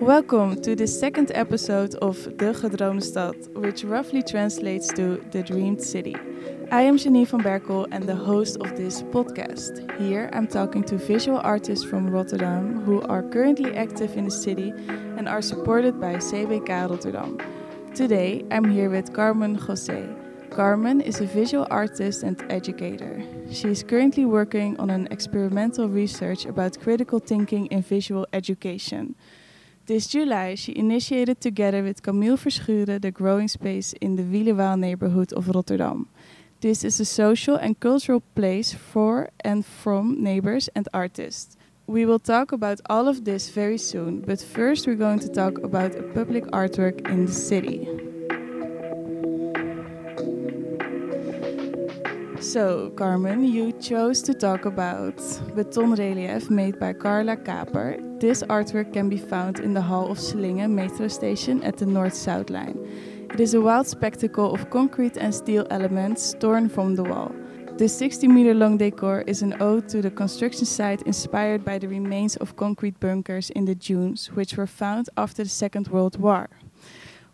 Welcome to the second episode of De Gedroomde Stad, which roughly translates to The Dreamed City. I am Janine van Berkel and the host of this podcast. Here I'm talking to visual artists from Rotterdam who are currently active in the city and are supported by CBK Rotterdam. Today I'm here with Carmen Jose. Carmen is a visual artist and educator. She is currently working on an experimental research about critical thinking in visual education. This July, she initiated together with Camille Verschuren the growing space in the Wielewaal neighborhood of Rotterdam. This is a social and cultural place for and from neighbors and artists. We will talk about all of this very soon, but first we're going to talk about a public artwork in the city. So, Carmen, you chose to talk about beton relief made by Carla Kaper. This artwork can be found in the hall of Slingen metro station at the North-South line. It is a wild spectacle of concrete and steel elements torn from the wall. The 60 meter long decor is an ode to the construction site inspired by the remains of concrete bunkers in the dunes, which were found after the Second World War.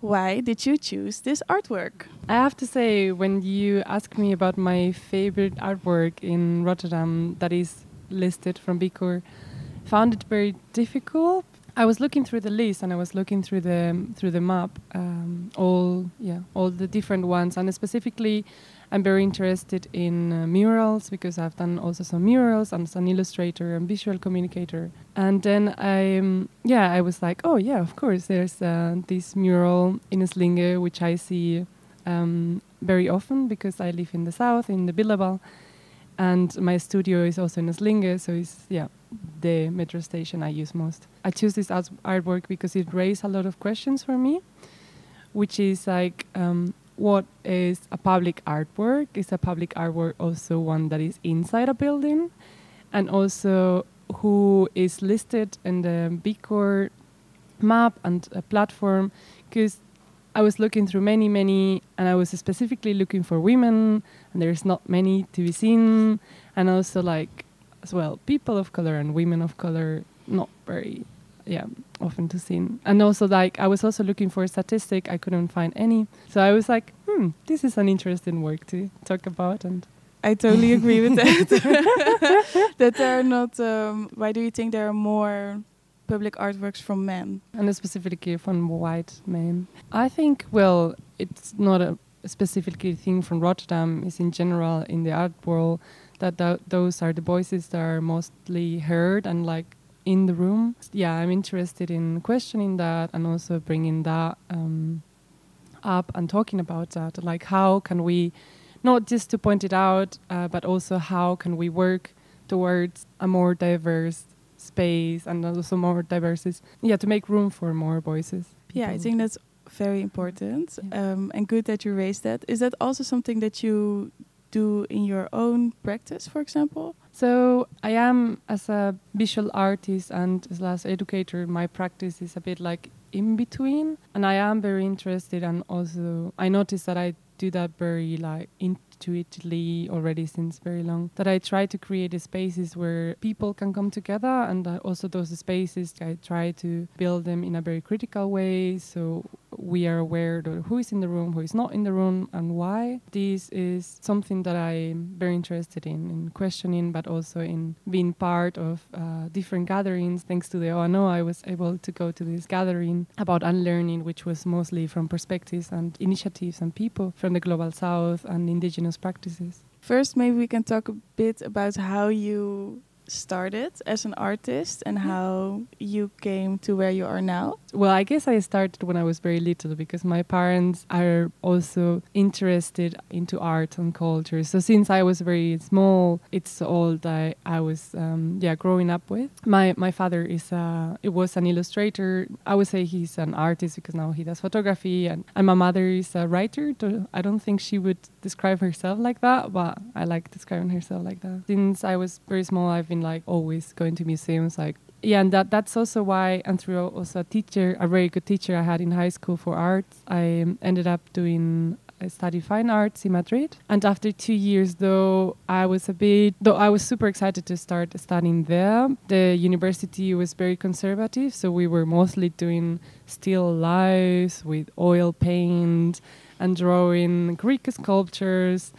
Why did you choose this artwork? I have to say, when you ask me about my favorite artwork in Rotterdam that is listed from BKOR, found it very difficult. I was looking through the list and I was looking through the through the map, um, all yeah, all the different ones, and specifically I'm very interested in uh, murals because I've done also some murals. I'm an illustrator and visual communicator. And then I, um, yeah, I was like, oh yeah, of course. There's uh, this mural in Slinge which I see um, very often because I live in the south, in the Wielewaal, and my studio is also in Slinge. So it's yeah, the metro station I use most. I choose this artwork because it raised a lot of questions for me, which is like. Um, what is a public artwork? Is a public artwork also one that is inside a building? And also who is listed in the BKOR map and a platform? Because I was looking through many, many, and I was specifically looking for women, and there's not many to be seen. And also, like, as well, people of color and women of color, not very yeah often to see and also like i was also looking for a statistic i couldn't find any so i was like hmm this is an interesting work to talk about and I totally agree with that. that there are not. Um, why do you think there are more public artworks from men? And specifically from white men. I think. Well, it's not a specifically thing from Rotterdam. It's in general in the art world that th those are the voices that are mostly heard and like in the room. Yeah, I'm interested in questioning that and also bringing that um, up and talking about that. Like, how can we, not just to point it out, uh, but also how can we work towards a more diverse space and also more diverse, yeah, to make room for more voices. People. Yeah, I think that's very important yeah. um, and good that you raised that. Is that also something that you do in your own practice, for example? So I am as a visual artist and as an educator, my practice is a bit like in between, and I am very interested and also I notice that I do that very like in intuitively already since very long that I try to create spaces where people can come together and uh, also those spaces I try to build them in a very critical way. So we are aware of who is in the room, who is not in the room, and why. This is something that I'm very interested in, in questioning, but also in being part of uh, different gatherings. Thanks to the ONO, I was able to go to this gathering about unlearning, which was mostly from perspectives and initiatives and people from the global south and indigenous practices. First, maybe we can talk a bit about how you started as an artist and how you came to where you are now? Well, I guess I started when I was very little because my parents are also interested into art and culture. So since I was very small, it's all that I was um, yeah growing up with. My my father is a it was an illustrator. I would say he's an artist because now he does photography, and, and my mother is a writer. I don't think she would describe herself like that, but I like describing herself like that. Since I was very small, I've been like always going to museums like yeah, and that that's also why, and through also a teacher, a very good teacher I had in high school for art, I um, ended up doing I studied fine arts in Madrid. And after two years, though, I was a bit, though I was super excited to start studying there. The university was very conservative, so we were mostly doing still lifes with oil paint and drawing Greek sculptures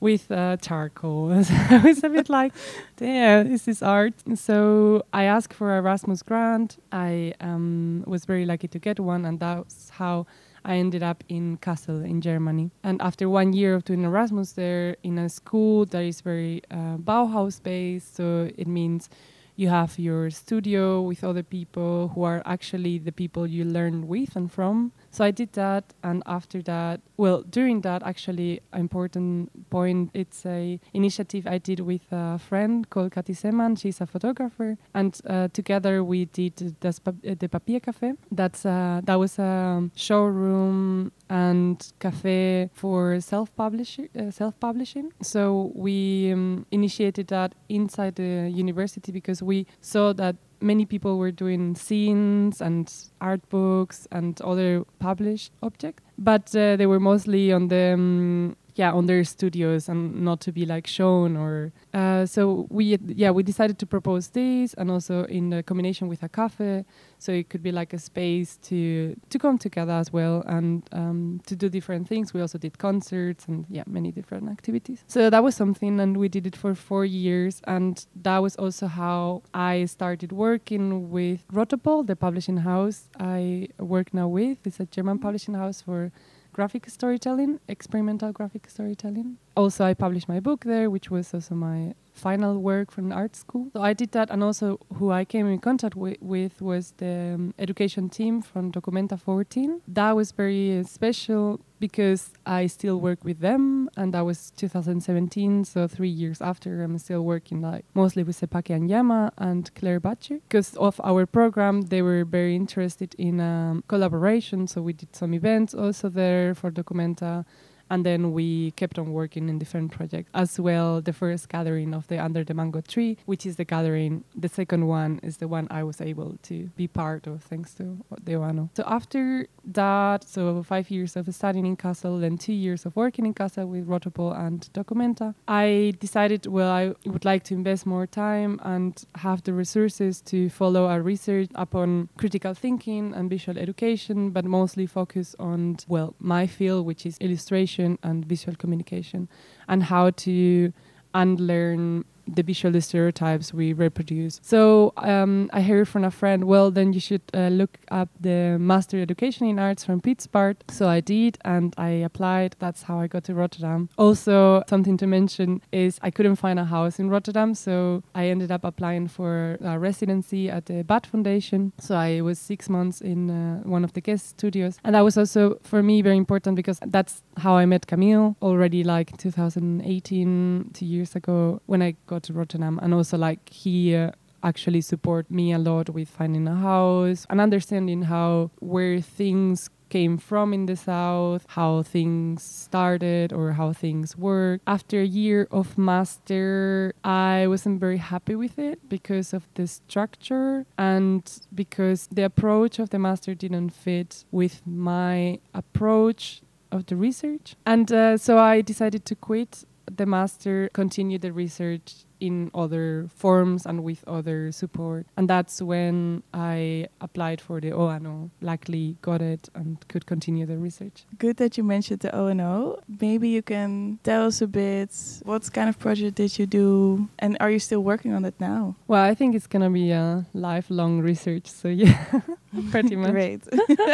with uh, charcoal. so I was a bit like, damn, this is art. So I asked for a Erasmus grant. I um, was very lucky to get one, and that's how I ended up in Kassel in Germany. And after one year of doing Erasmus there in a school that is very uh, Bauhaus based, so it means you have your studio with other people who are actually the people you learn with and from. So I did that, and after that, well, during that, actually, important point, it's a initiative I did with a friend called Kati Seman. She's a photographer, and uh, together we did uh, the Papier Café. That's uh, that was a showroom and cafe for self-publishing. Uh, self-publishing. So we um, initiated that inside the university because we saw that many people were doing zines and art books and other published objects, but uh, they were mostly on the um, yeah on their studios and not to be like shown or uh, so we yeah we decided to propose this and also in combination with a cafe so it could be like a space to to come together as well and um, to do different things. We also did concerts and yeah many different activities. So that was something and we did it for four years and that was also how i started working with rotopol the publishing house i work now with. It's a german publishing house for graphic storytelling, experimental graphic storytelling. Also, I published my book there, which was also my final work from art school. So I did that, and also who I came in contact wi- with was the um, education team from Documenta 14. That was very uh, special because I still work with them, and that was 2017. So three years after, I'm still working like mostly with Sepake Angiama and Claire Butcher. Because of our program, they were very interested in um, collaboration. So we did some events also there for Documenta and then we kept on working in different projects. As well the first gathering of the under the mango tree which is the gathering the second one is the one i was able to be part of thanks to the so after that so five years of studying in Kassel and two years of working in Kassel with Rotopol and Documenta I decided well I would like to invest more time and have the resources to follow a research upon critical thinking and visual education but mostly focus on well my field which is illustration and visual communication and how to unlearn the visual stereotypes we reproduce. So um, I heard from a friend, well, then you should uh, look up the Master Education in Arts from Piet Zwart. So I did, and I applied. That's how I got to Rotterdam. Also, something to mention is I couldn't find a house in Rotterdam, so I ended up applying for a residency at the BAD Foundation. So I was six months in uh, one of the guest studios, and that was also for me very important because that's how I met Camille already like 2018, two years ago when I got to Rotterdam, and also like he. Uh, actually support me a lot with finding a house and understanding how where things came from in the south how things started or how things work after a year of master i wasn't very happy with it because of the structure and because the approach of the master didn't fit with my approach of the research and uh, so i decided to quit the master continued the research in other forms and with other support. And that's when I applied for the ONO, luckily got it and could continue the research. Good that you mentioned the ONO. Maybe you can tell us a bit what kind of project did you do and are you still working on it now? Well, I think it's going to be a lifelong research. So, yeah, pretty much. Great.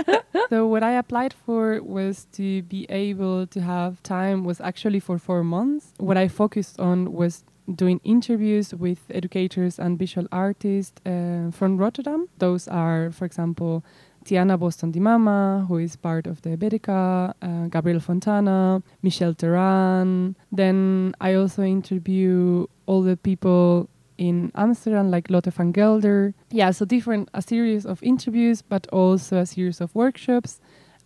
so, what I applied for was to be able to have time, was actually for four months. What I focused on was doing interviews with educators and visual artists uh, from Rotterdam. Those are, for example, Tiana Boston Di Mama, who is part of the Bedeca, uh, Gabriel Fontana, Michel Teran. Then I also interview all the people in Amsterdam, like Lotte van Gelder. Yeah, so different, a series of interviews, but also a series of workshops.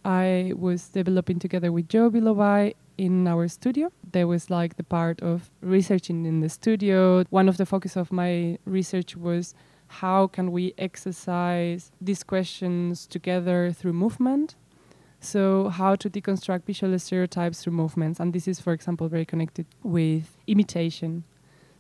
I was developing together with Joe Bilobai in our studio. There was like the part of researching in the studio. One of the focus of my research was how can we exercise these questions together through movement. So, how to deconstruct visual stereotypes through movements. And this is, for example, very connected with imitation.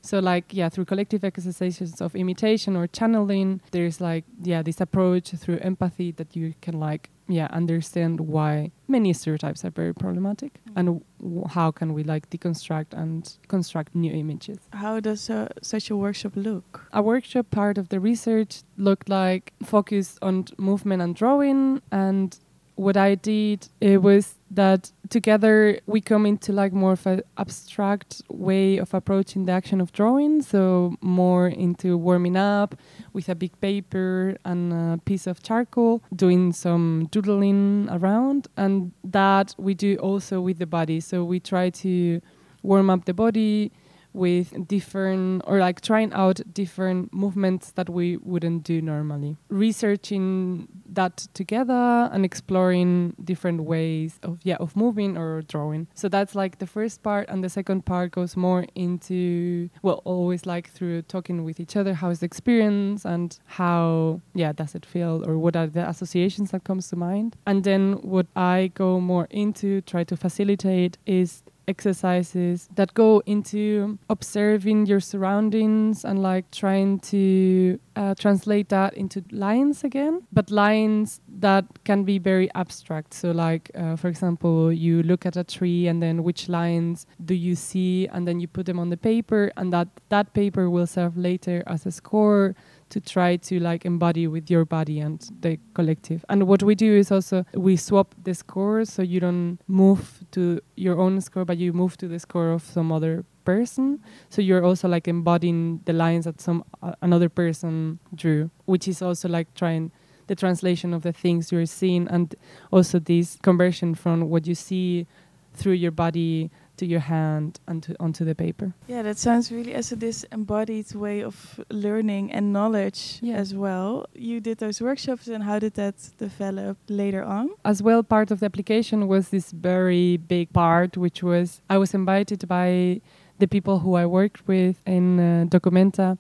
So, like, yeah, through collective exercises of imitation or channeling, there's like, yeah, this approach through empathy that you can, like, yeah, understand why many stereotypes are very problematic Mm. and w- how can we, like, deconstruct and construct new images. How does uh, such a workshop look? A workshop part of the research looked like focused on movement and drawing and what I did it was that together we come into like more of an abstract way of approaching the action of drawing. So more into warming up with a big paper and a piece of charcoal doing some doodling around. And that we do also with the body. So we try to warm up the body with different or like trying out different movements that we wouldn't do normally. Researching that together and exploring different ways of yeah of moving or drawing. So that's like the first part and the second part goes more into well always like through talking with each other how is the experience and how yeah does it feel or what are the associations that comes to mind. And then what i go more into try to facilitate is exercises that go into observing your surroundings and like trying to uh, translate that into lines again but lines that can be very abstract. So like uh, for example you look at a tree and then which lines do you see and then you put them on the paper and that that paper will serve later as a score to try to like embody with your body and the collective. And what we do is also we swap the scores so you don't move to your own score but you move to the score of some other person. So you're also like embodying the lines that some uh, another person drew, which is also like trying the translation of the things you're seeing and also this conversion from what you see through your body to your hand and to, onto the paper. Yeah, that sounds really as a this embodied way of learning and knowledge Yeah. as well. You did those workshops, and how did that develop later on? as well part of the application was this very big part which was i was invited by the people who i worked with in uh, documenta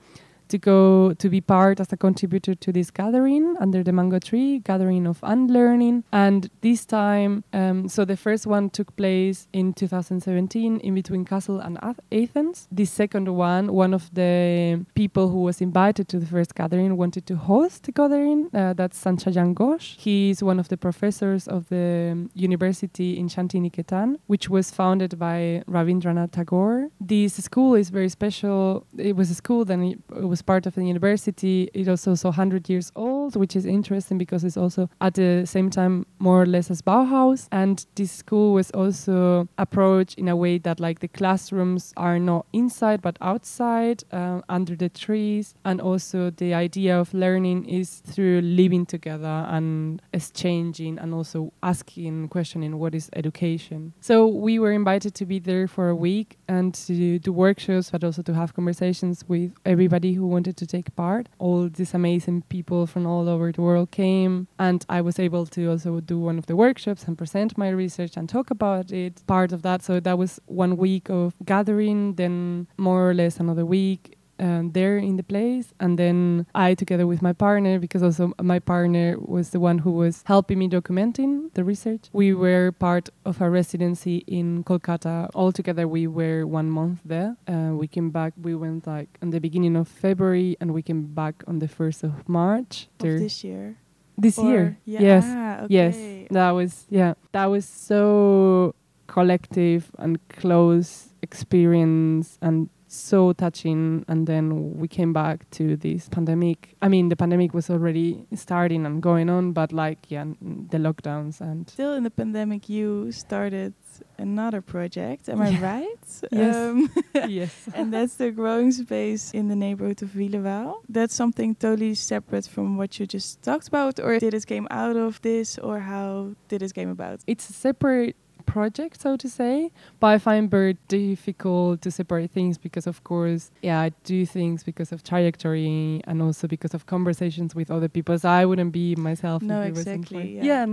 to go to be part as a contributor to this gathering under the mango tree gathering of unlearning and this time um, so the first one took place in 2017 in between Kassel and Athens. The second one, one of the people who was invited to the first gathering wanted to host the gathering. Uh, that's Sanchayan Ghosh. He is one of the professors of the university in Shantiniketan, which was founded by Ravindranath Tagore. This school is very special. It was a school, then it, it was part of the university. It also also 100 years old, which is interesting because it's also at the same time more or less as Bauhaus. And this school was also approached in a way that like the classrooms are not inside but outside um, under the trees. And also the idea of learning is through living together and exchanging and also asking, questioning what is education. So we were invited to be there for a week and to do workshops, but also to have conversations with everybody who wanted to take part. All these amazing people from all over the world came, and I was able to also do one of the workshops and present my research and talk about it. Part of that, so that was one week of gathering, then more or less another week um, there in the place. And then I, together with my partner, because also my partner was the one who was helping me documenting the research, we were part of a residency in Kolkata. All together, we were one month there. Uh, we came back, we went like on the beginning of February, and we came back on the 1st of March. Of this year? this Or- year. Yeah, Yes. okay. Yes, that was yeah, that was so collective and close experience and so touching. And then we came back to this pandemic. I mean, the pandemic was already starting and going on, but like yeah, the lockdowns and Still in the pandemic, you started another project. Am I right? Yes. Um, yes, and that's the growing space in the neighborhood of Wielewaal. That's something totally separate from what you just talked about, or did it came out of this, or how did it came about? it's a separate project, so to say. But I find very difficult to separate things because, of course, yeah, I do things because of trajectory and also because of conversations with other people. So I wouldn't be myself. No, exactly, for- yeah.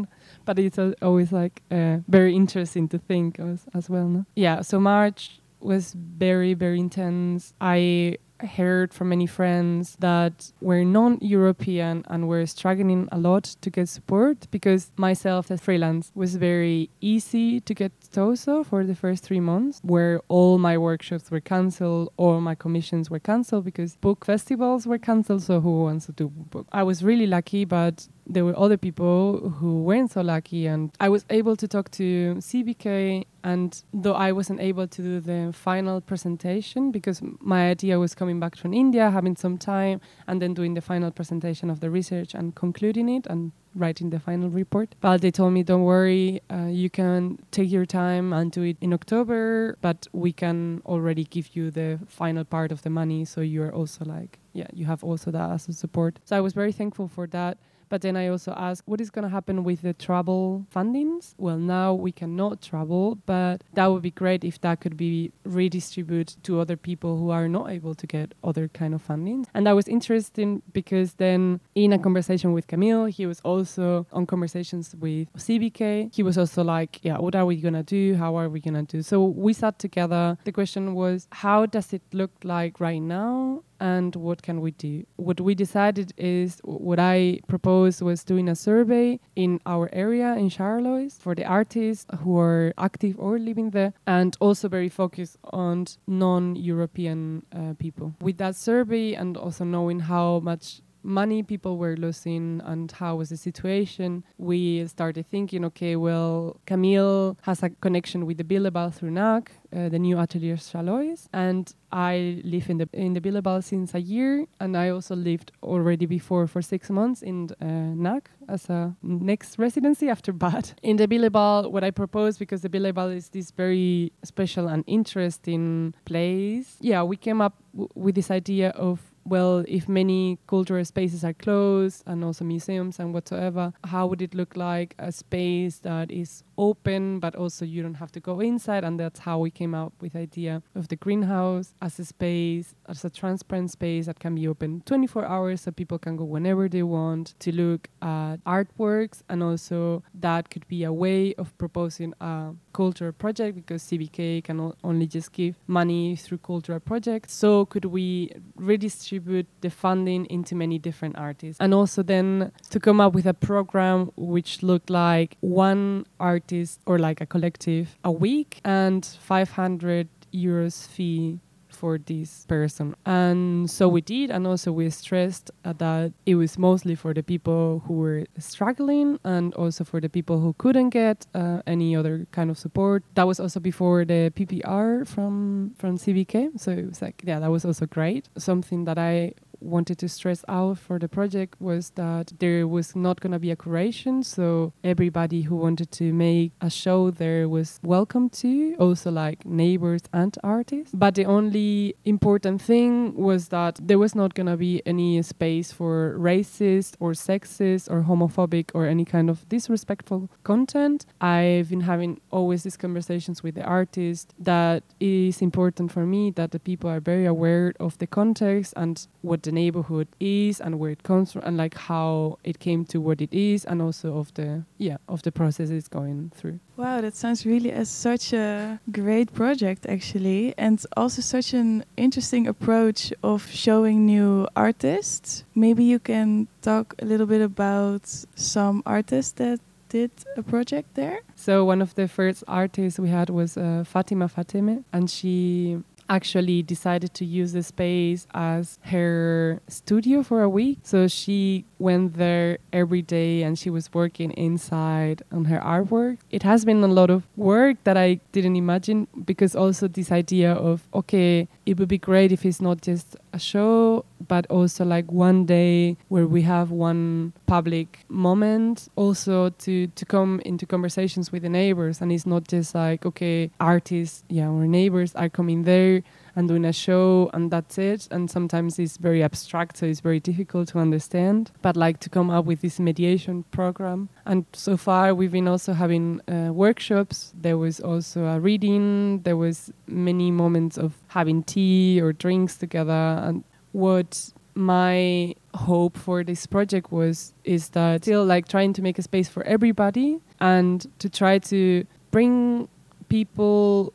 but it's al- always like uh, very interesting to think as, as well. No? Yeah. So March was very very intense. I heard from many friends that were non-European and were struggling a lot to get support because myself as freelance was very easy to get Tozo for the first three months, where all my workshops were cancelled, all my commissions were cancelled because book festivals were cancelled. So who wants to do book? I was really lucky, but there were other people who weren't so lucky and i was able to talk to cbk and though i wasn't able to do the final presentation because my idea was coming back from india having some time and then doing the final presentation of the research and concluding it and writing the final report. But they told me don't worry uh, you can take your time and do it in october but we can already give you the final part of the money so you're also like yeah you have also that as a support. So i was very thankful for that but then I also asked, what is going to happen with the travel fundings? Well, now we cannot travel, but that would be great if that could be redistributed to other people who are not able to get other kind of funding. And that was interesting because then in a conversation with Camille, he was also on conversations with CBK. He was also like, yeah, what are we going to do? How are we going to do? So we sat together. The question was, how does it look like right now? And what can we do? What we decided is what I proposed was doing a survey in our area in Charlois for the artists who are active or living there, and also very focused on non-European uh, people. With that survey and also knowing how much money people were losing and how was the situation, we started thinking, okay, well, Camille has a connection with the Wielewaal through NAC, uh, the new Atelier Charlois, and I live in the in the Billebal since a year, and I also lived already before for six months in uh, NAC as a next residency after BAD. In the Wielewaal, what I propose, because the Wielewaal is this very special and interesting place, yeah, we came up with this idea of well, if many cultural spaces are closed and also museums and whatsoever, how would it look like a space that is open, but also you don't have to go inside? And that's how we came up with the idea of the greenhouse as a space, as a transparent space that can be open 24 hours so people can go whenever they want to look at artworks. And also that could be a way of proposing a cultural project because CBK can only just give money through cultural projects. So could we redistribute the funding into many different artists? And also then to come up with a program which looked like one artist or like a collective a week and 500 euros fee for this person. And so we did, and also we stressed uh, that it was mostly for the people who were struggling and also for the people who couldn't get uh, any other kind of support. That was also before the PPR from from CBK, so it was like yeah, that was also great. Something that I wanted to stress out for the project was that there was not going to be a curation, so everybody who wanted to make a show there was welcome to, also like neighbors and artists. But the only important thing was that there was not going to be any space for racist or sexist or homophobic or any kind of disrespectful content. I've been having always these conversations with the artist that is important for me that the people are very aware of the context and what the the neighborhood is and where it comes from and like how it came to what it is and also of the yeah of the process it's going through. Wow that sounds really as such a great project actually and also such an interesting approach of showing new artists. Maybe you can talk a little bit about some artists that did a project there. So one of the first artists we had was uh, Fatima Fateme and she actually decided to use the space as her studio for a week. So she went there every day and she was working inside on her artwork. It has been a lot of work that I didn't imagine because also this idea of, okay, it would be great if it's not just a show, but also like one day where we have one public moment also to, to come into conversations with the neighbors. And it's not just like, okay, artists, yeah, our neighbors are coming there and doing a show and that's it. And sometimes it's very abstract so it's very difficult to understand. But like to come up with this mediation program. And so far we've been also having uh, workshops. There was also a reading. There was many moments of having tea or drinks together. And what my hope for this project was is that still like trying to make a space for everybody and to try to bring people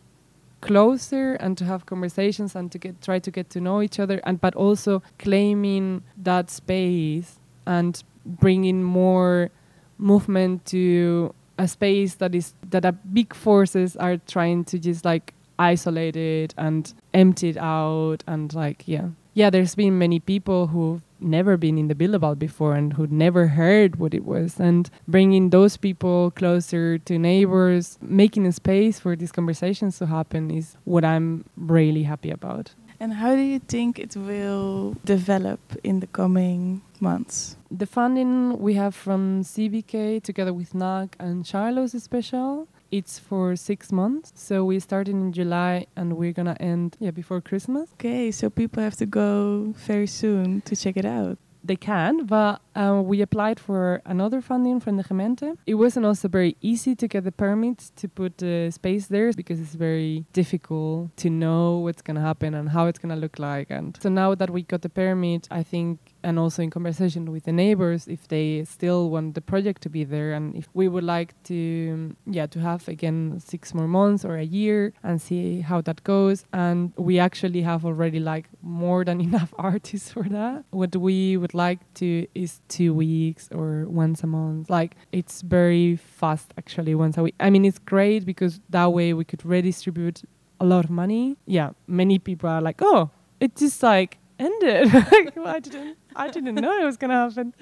closer and to have conversations and to get try to get to know each other and but also claiming that space and bringing more movement to a space that is that a big forces are trying to just like isolate it and empty it out and like yeah. Yeah there's been many people who've never been in the Wielewaal before and who'd never heard what it was and bringing those people closer to neighbors making a space for these conversations to happen is what i'm really happy about and how do you think it will develop in the coming months? The funding we have from CBK together with NAC and Charlois Special. It's for six months. So we started in July and we're gonna end yeah before Christmas. Okay, so people have to go very soon to check it out they can, but uh, we applied for another funding from the Gemeente. It wasn't also very easy to get the permits to put the space there because it's very difficult to know what's going to happen and how it's going to look like. And so now that we got the permit, I think and also in conversation with the neighbors if they still want the project to be there and if we would like to yeah to have again six more months or a year and see how that goes. And we actually have already like more than enough artists for that. What we would like to is two weeks or once a month. Like it's very fast actually once a week. I mean it's great because that way we could redistribute a lot of money. Yeah many people are like oh it's just like ended. I didn't I didn't know it was gonna happen.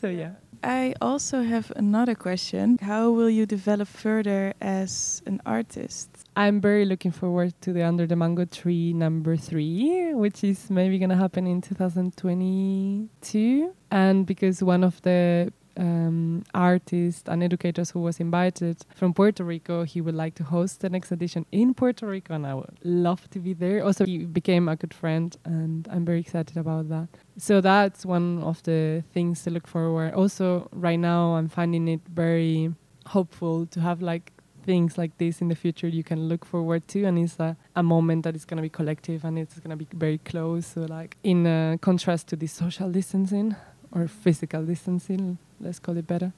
So yeah. I also have another question. How will you develop further as an artist? I'm very looking forward to the Under the Mango Tree number three, which is maybe gonna happen in 2022. And because one of the um, artists and educators who was invited from Puerto Rico. He would like to host the next edition in Puerto Rico, and I would love to be there. Also, he became a good friend, and I'm very excited about that. So that's one of the things to look forward. Also, right now, I'm finding it very hopeful to have like things like this in the future you can look forward to and it's a, a moment that is going to be collective and it's going to be very close so like in uh, contrast to the social distancing or physical distancing, let's call it better.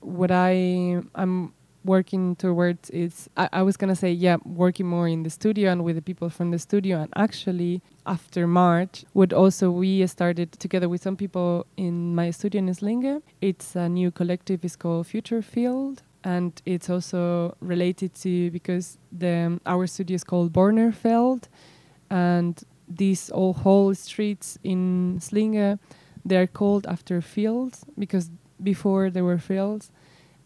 What I I'm working towards is I, I was gonna say yeah working more in the studio and with the people from the studio and actually after March would also we started together with some people in my studio in Slinge. It's a new collective. It's called Future Field and it's also related to because the our studio is called Bornerfeld and these all whole streets in Slinge they are called after fields because before there were fields.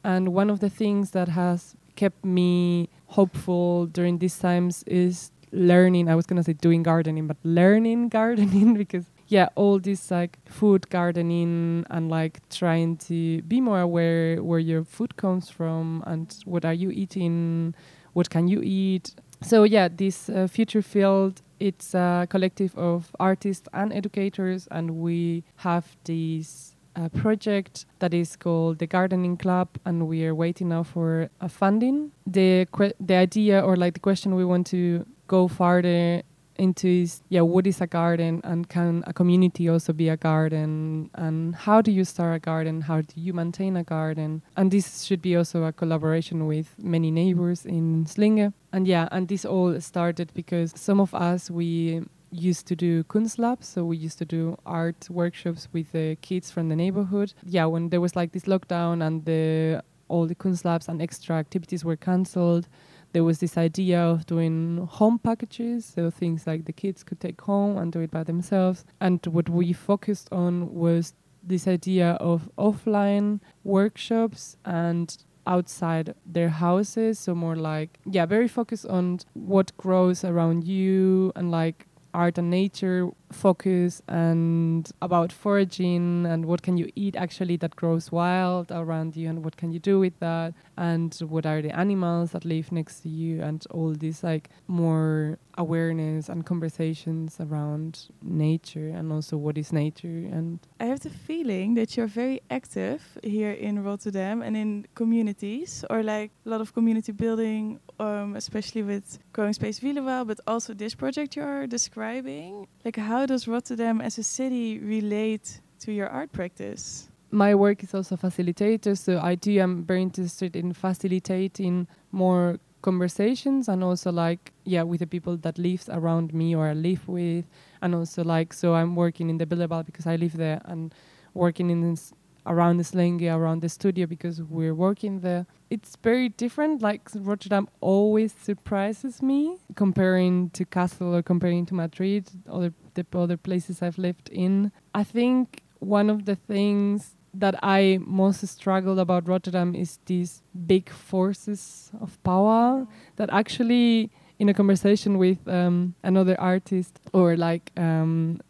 And one of the things that has kept me hopeful during these times is learning. I was going to say doing gardening, but learning gardening because yeah, all this like food gardening and like trying to be more aware where your food comes from and what are you eating, what can you eat. So yeah, this uh, future field it's a collective of artists and educators, and we have this uh, project that is called the Gardening Club, and we are waiting now for a funding. The the idea or like the question we want to go farther into is yeah what is a garden and can a community also be a garden? And how do you start a garden? How do you maintain a garden? And this should be also a collaboration with many neighbors in slinge. And yeah and this all started because some of us we used to do kunstlabs so we used to do art workshops with the kids from the neighborhood. Yeah when there was like this lockdown and the all the kunstlabs and extra activities were cancelled there was this idea of doing home packages, so things like the kids could take home and do it by themselves. And what we focused on was this idea of offline workshops and outside their houses so more like yeah very focused on what grows around you and like art and nature focus and about foraging and what can you eat actually that grows wild around you and what can you do with that? And what are the animals that live next to you? And all this like more awareness and conversations around nature and also what is nature. And I have the feeling that you're very active here in Rotterdam and in communities or like a lot of community building um, especially with growing space Wielewaal but also this project you're describing. Like how does Rotterdam as a city relate to your art practice my work is also facilitator so I do am very interested in facilitating more conversations and also like yeah with the people that lives around me or I live with and also like so I'm working in the Wielewaal because I live there and working in this around the Slinge, around the studio because we're working there. It's very different. Like Rotterdam always surprises me comparing to Kassel or comparing to Madrid, other the other places I've lived in. I think one of the things that I most struggle about Rotterdam is these big forces of power that actually in a conversation with um, another artist or like um,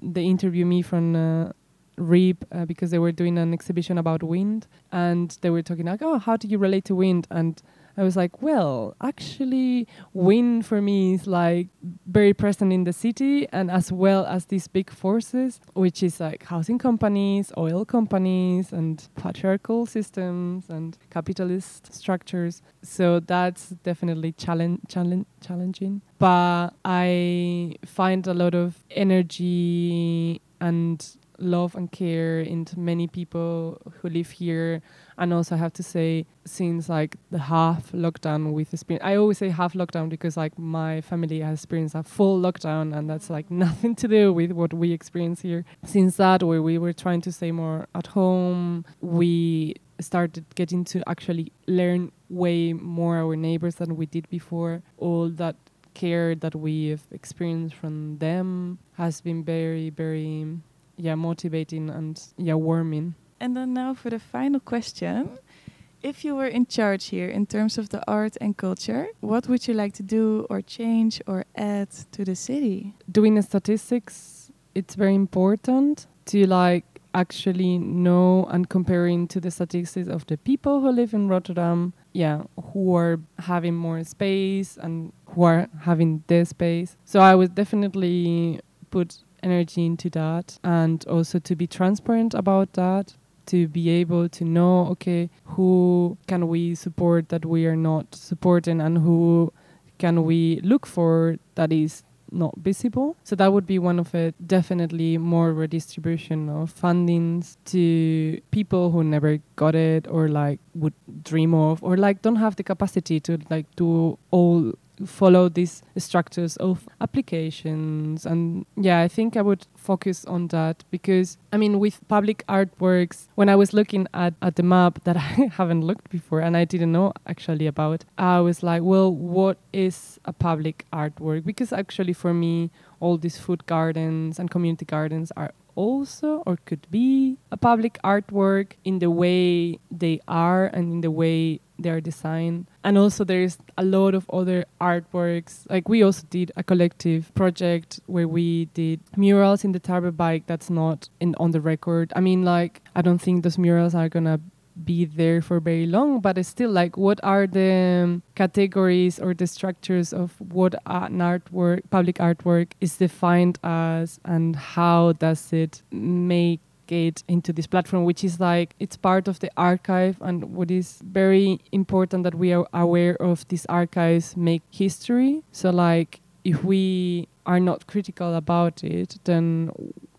they interview me from uh, RIB uh, because they were doing an exhibition about wind and they were talking like, oh, how do you relate to wind? And I was like, well, actually, wind for me is like very present in the city and as well as these big forces, which is like housing companies, oil companies, and patriarchal systems and capitalist structures. So that's definitely challenge, challenging. But I find a lot of energy and love and care into many people who live here. And also I have to say since like the half lockdown with experience I always say half lockdown because like my family has experienced a full lockdown and that's like nothing to do with what we experience here. Since that where we were trying to stay more at home we started getting to actually learn way more our neighbors than we did before. All that care that we've experienced from them has been very very yeah motivating and yeah warming. And then now for the final question. If you were in charge here in terms of the art and culture what would you like to do or change or add to the city? Doing the statistics it's very important to like actually know and comparing to the statistics of the people who live in Rotterdam yeah who are having more space and who are having their space. So i would definitely put energy into that and also to be transparent about that to be able to know okay who can we support that we are not supporting and who can we look for that is not visible. So that would be one of it definitely more redistribution of fundings to people who never got it or like would dream of or like don't have the capacity to like do all follow these structures of applications. And yeah i think i would focus on that because i mean with public artworks when i was looking at, at the map that i haven't looked before and i didn't know actually about i was like well what is a public artwork? Because actually for me all these food gardens and community gardens are also or could be a public artwork in the way they are and in the way they are designed. And also there's a lot of other artworks. Like we also did a collective project where we did murals in the Tarwebijk that's not in on the record. I mean like I don't think those murals are gonna be there for very long but it's still like what are the um, categories or the structures of what an artwork public artwork is defined as and how does it make into this platform which is like it's part of the archive and what is very important that we are aware of these archives make history so like if we are not critical about it then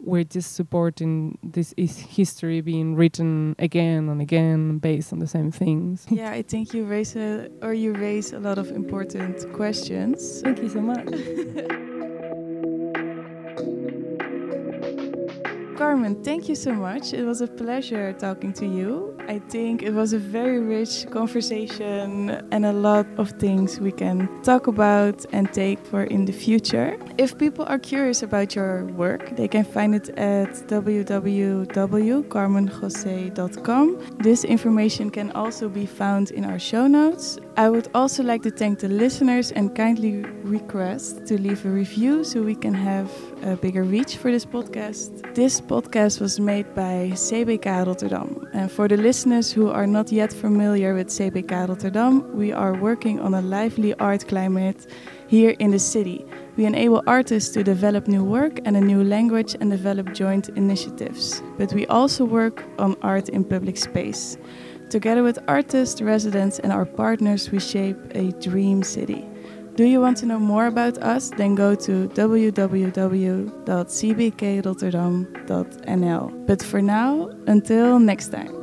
we're just supporting this is history being written again and again based on the same things. Yeah, I think you raise a or you raise a lot of important questions. Thank you so much. Carmen, thank you so much. It was a pleasure talking to you. I think it was a very rich conversation and a lot of things we can talk about and take for in the future. If people are curious about your work, they can find it at www.carmenjose.com. This information can also be found in our show notes. I would also like to thank the listeners and kindly request to leave a review so we can have a bigger reach for this podcast. This podcast was made by CBK Rotterdam. And for the listeners who are not yet familiar with CBK Rotterdam, we are working on a lively art climate here in the city. We enable artists to develop new work and a new language and develop joint initiatives. But we also work on art in public space. Together with artists, residents, and our partners, we shape a dream city. Do you want to know more about us? Then go to www.cbkrotterdam.nl. But for now, until next time.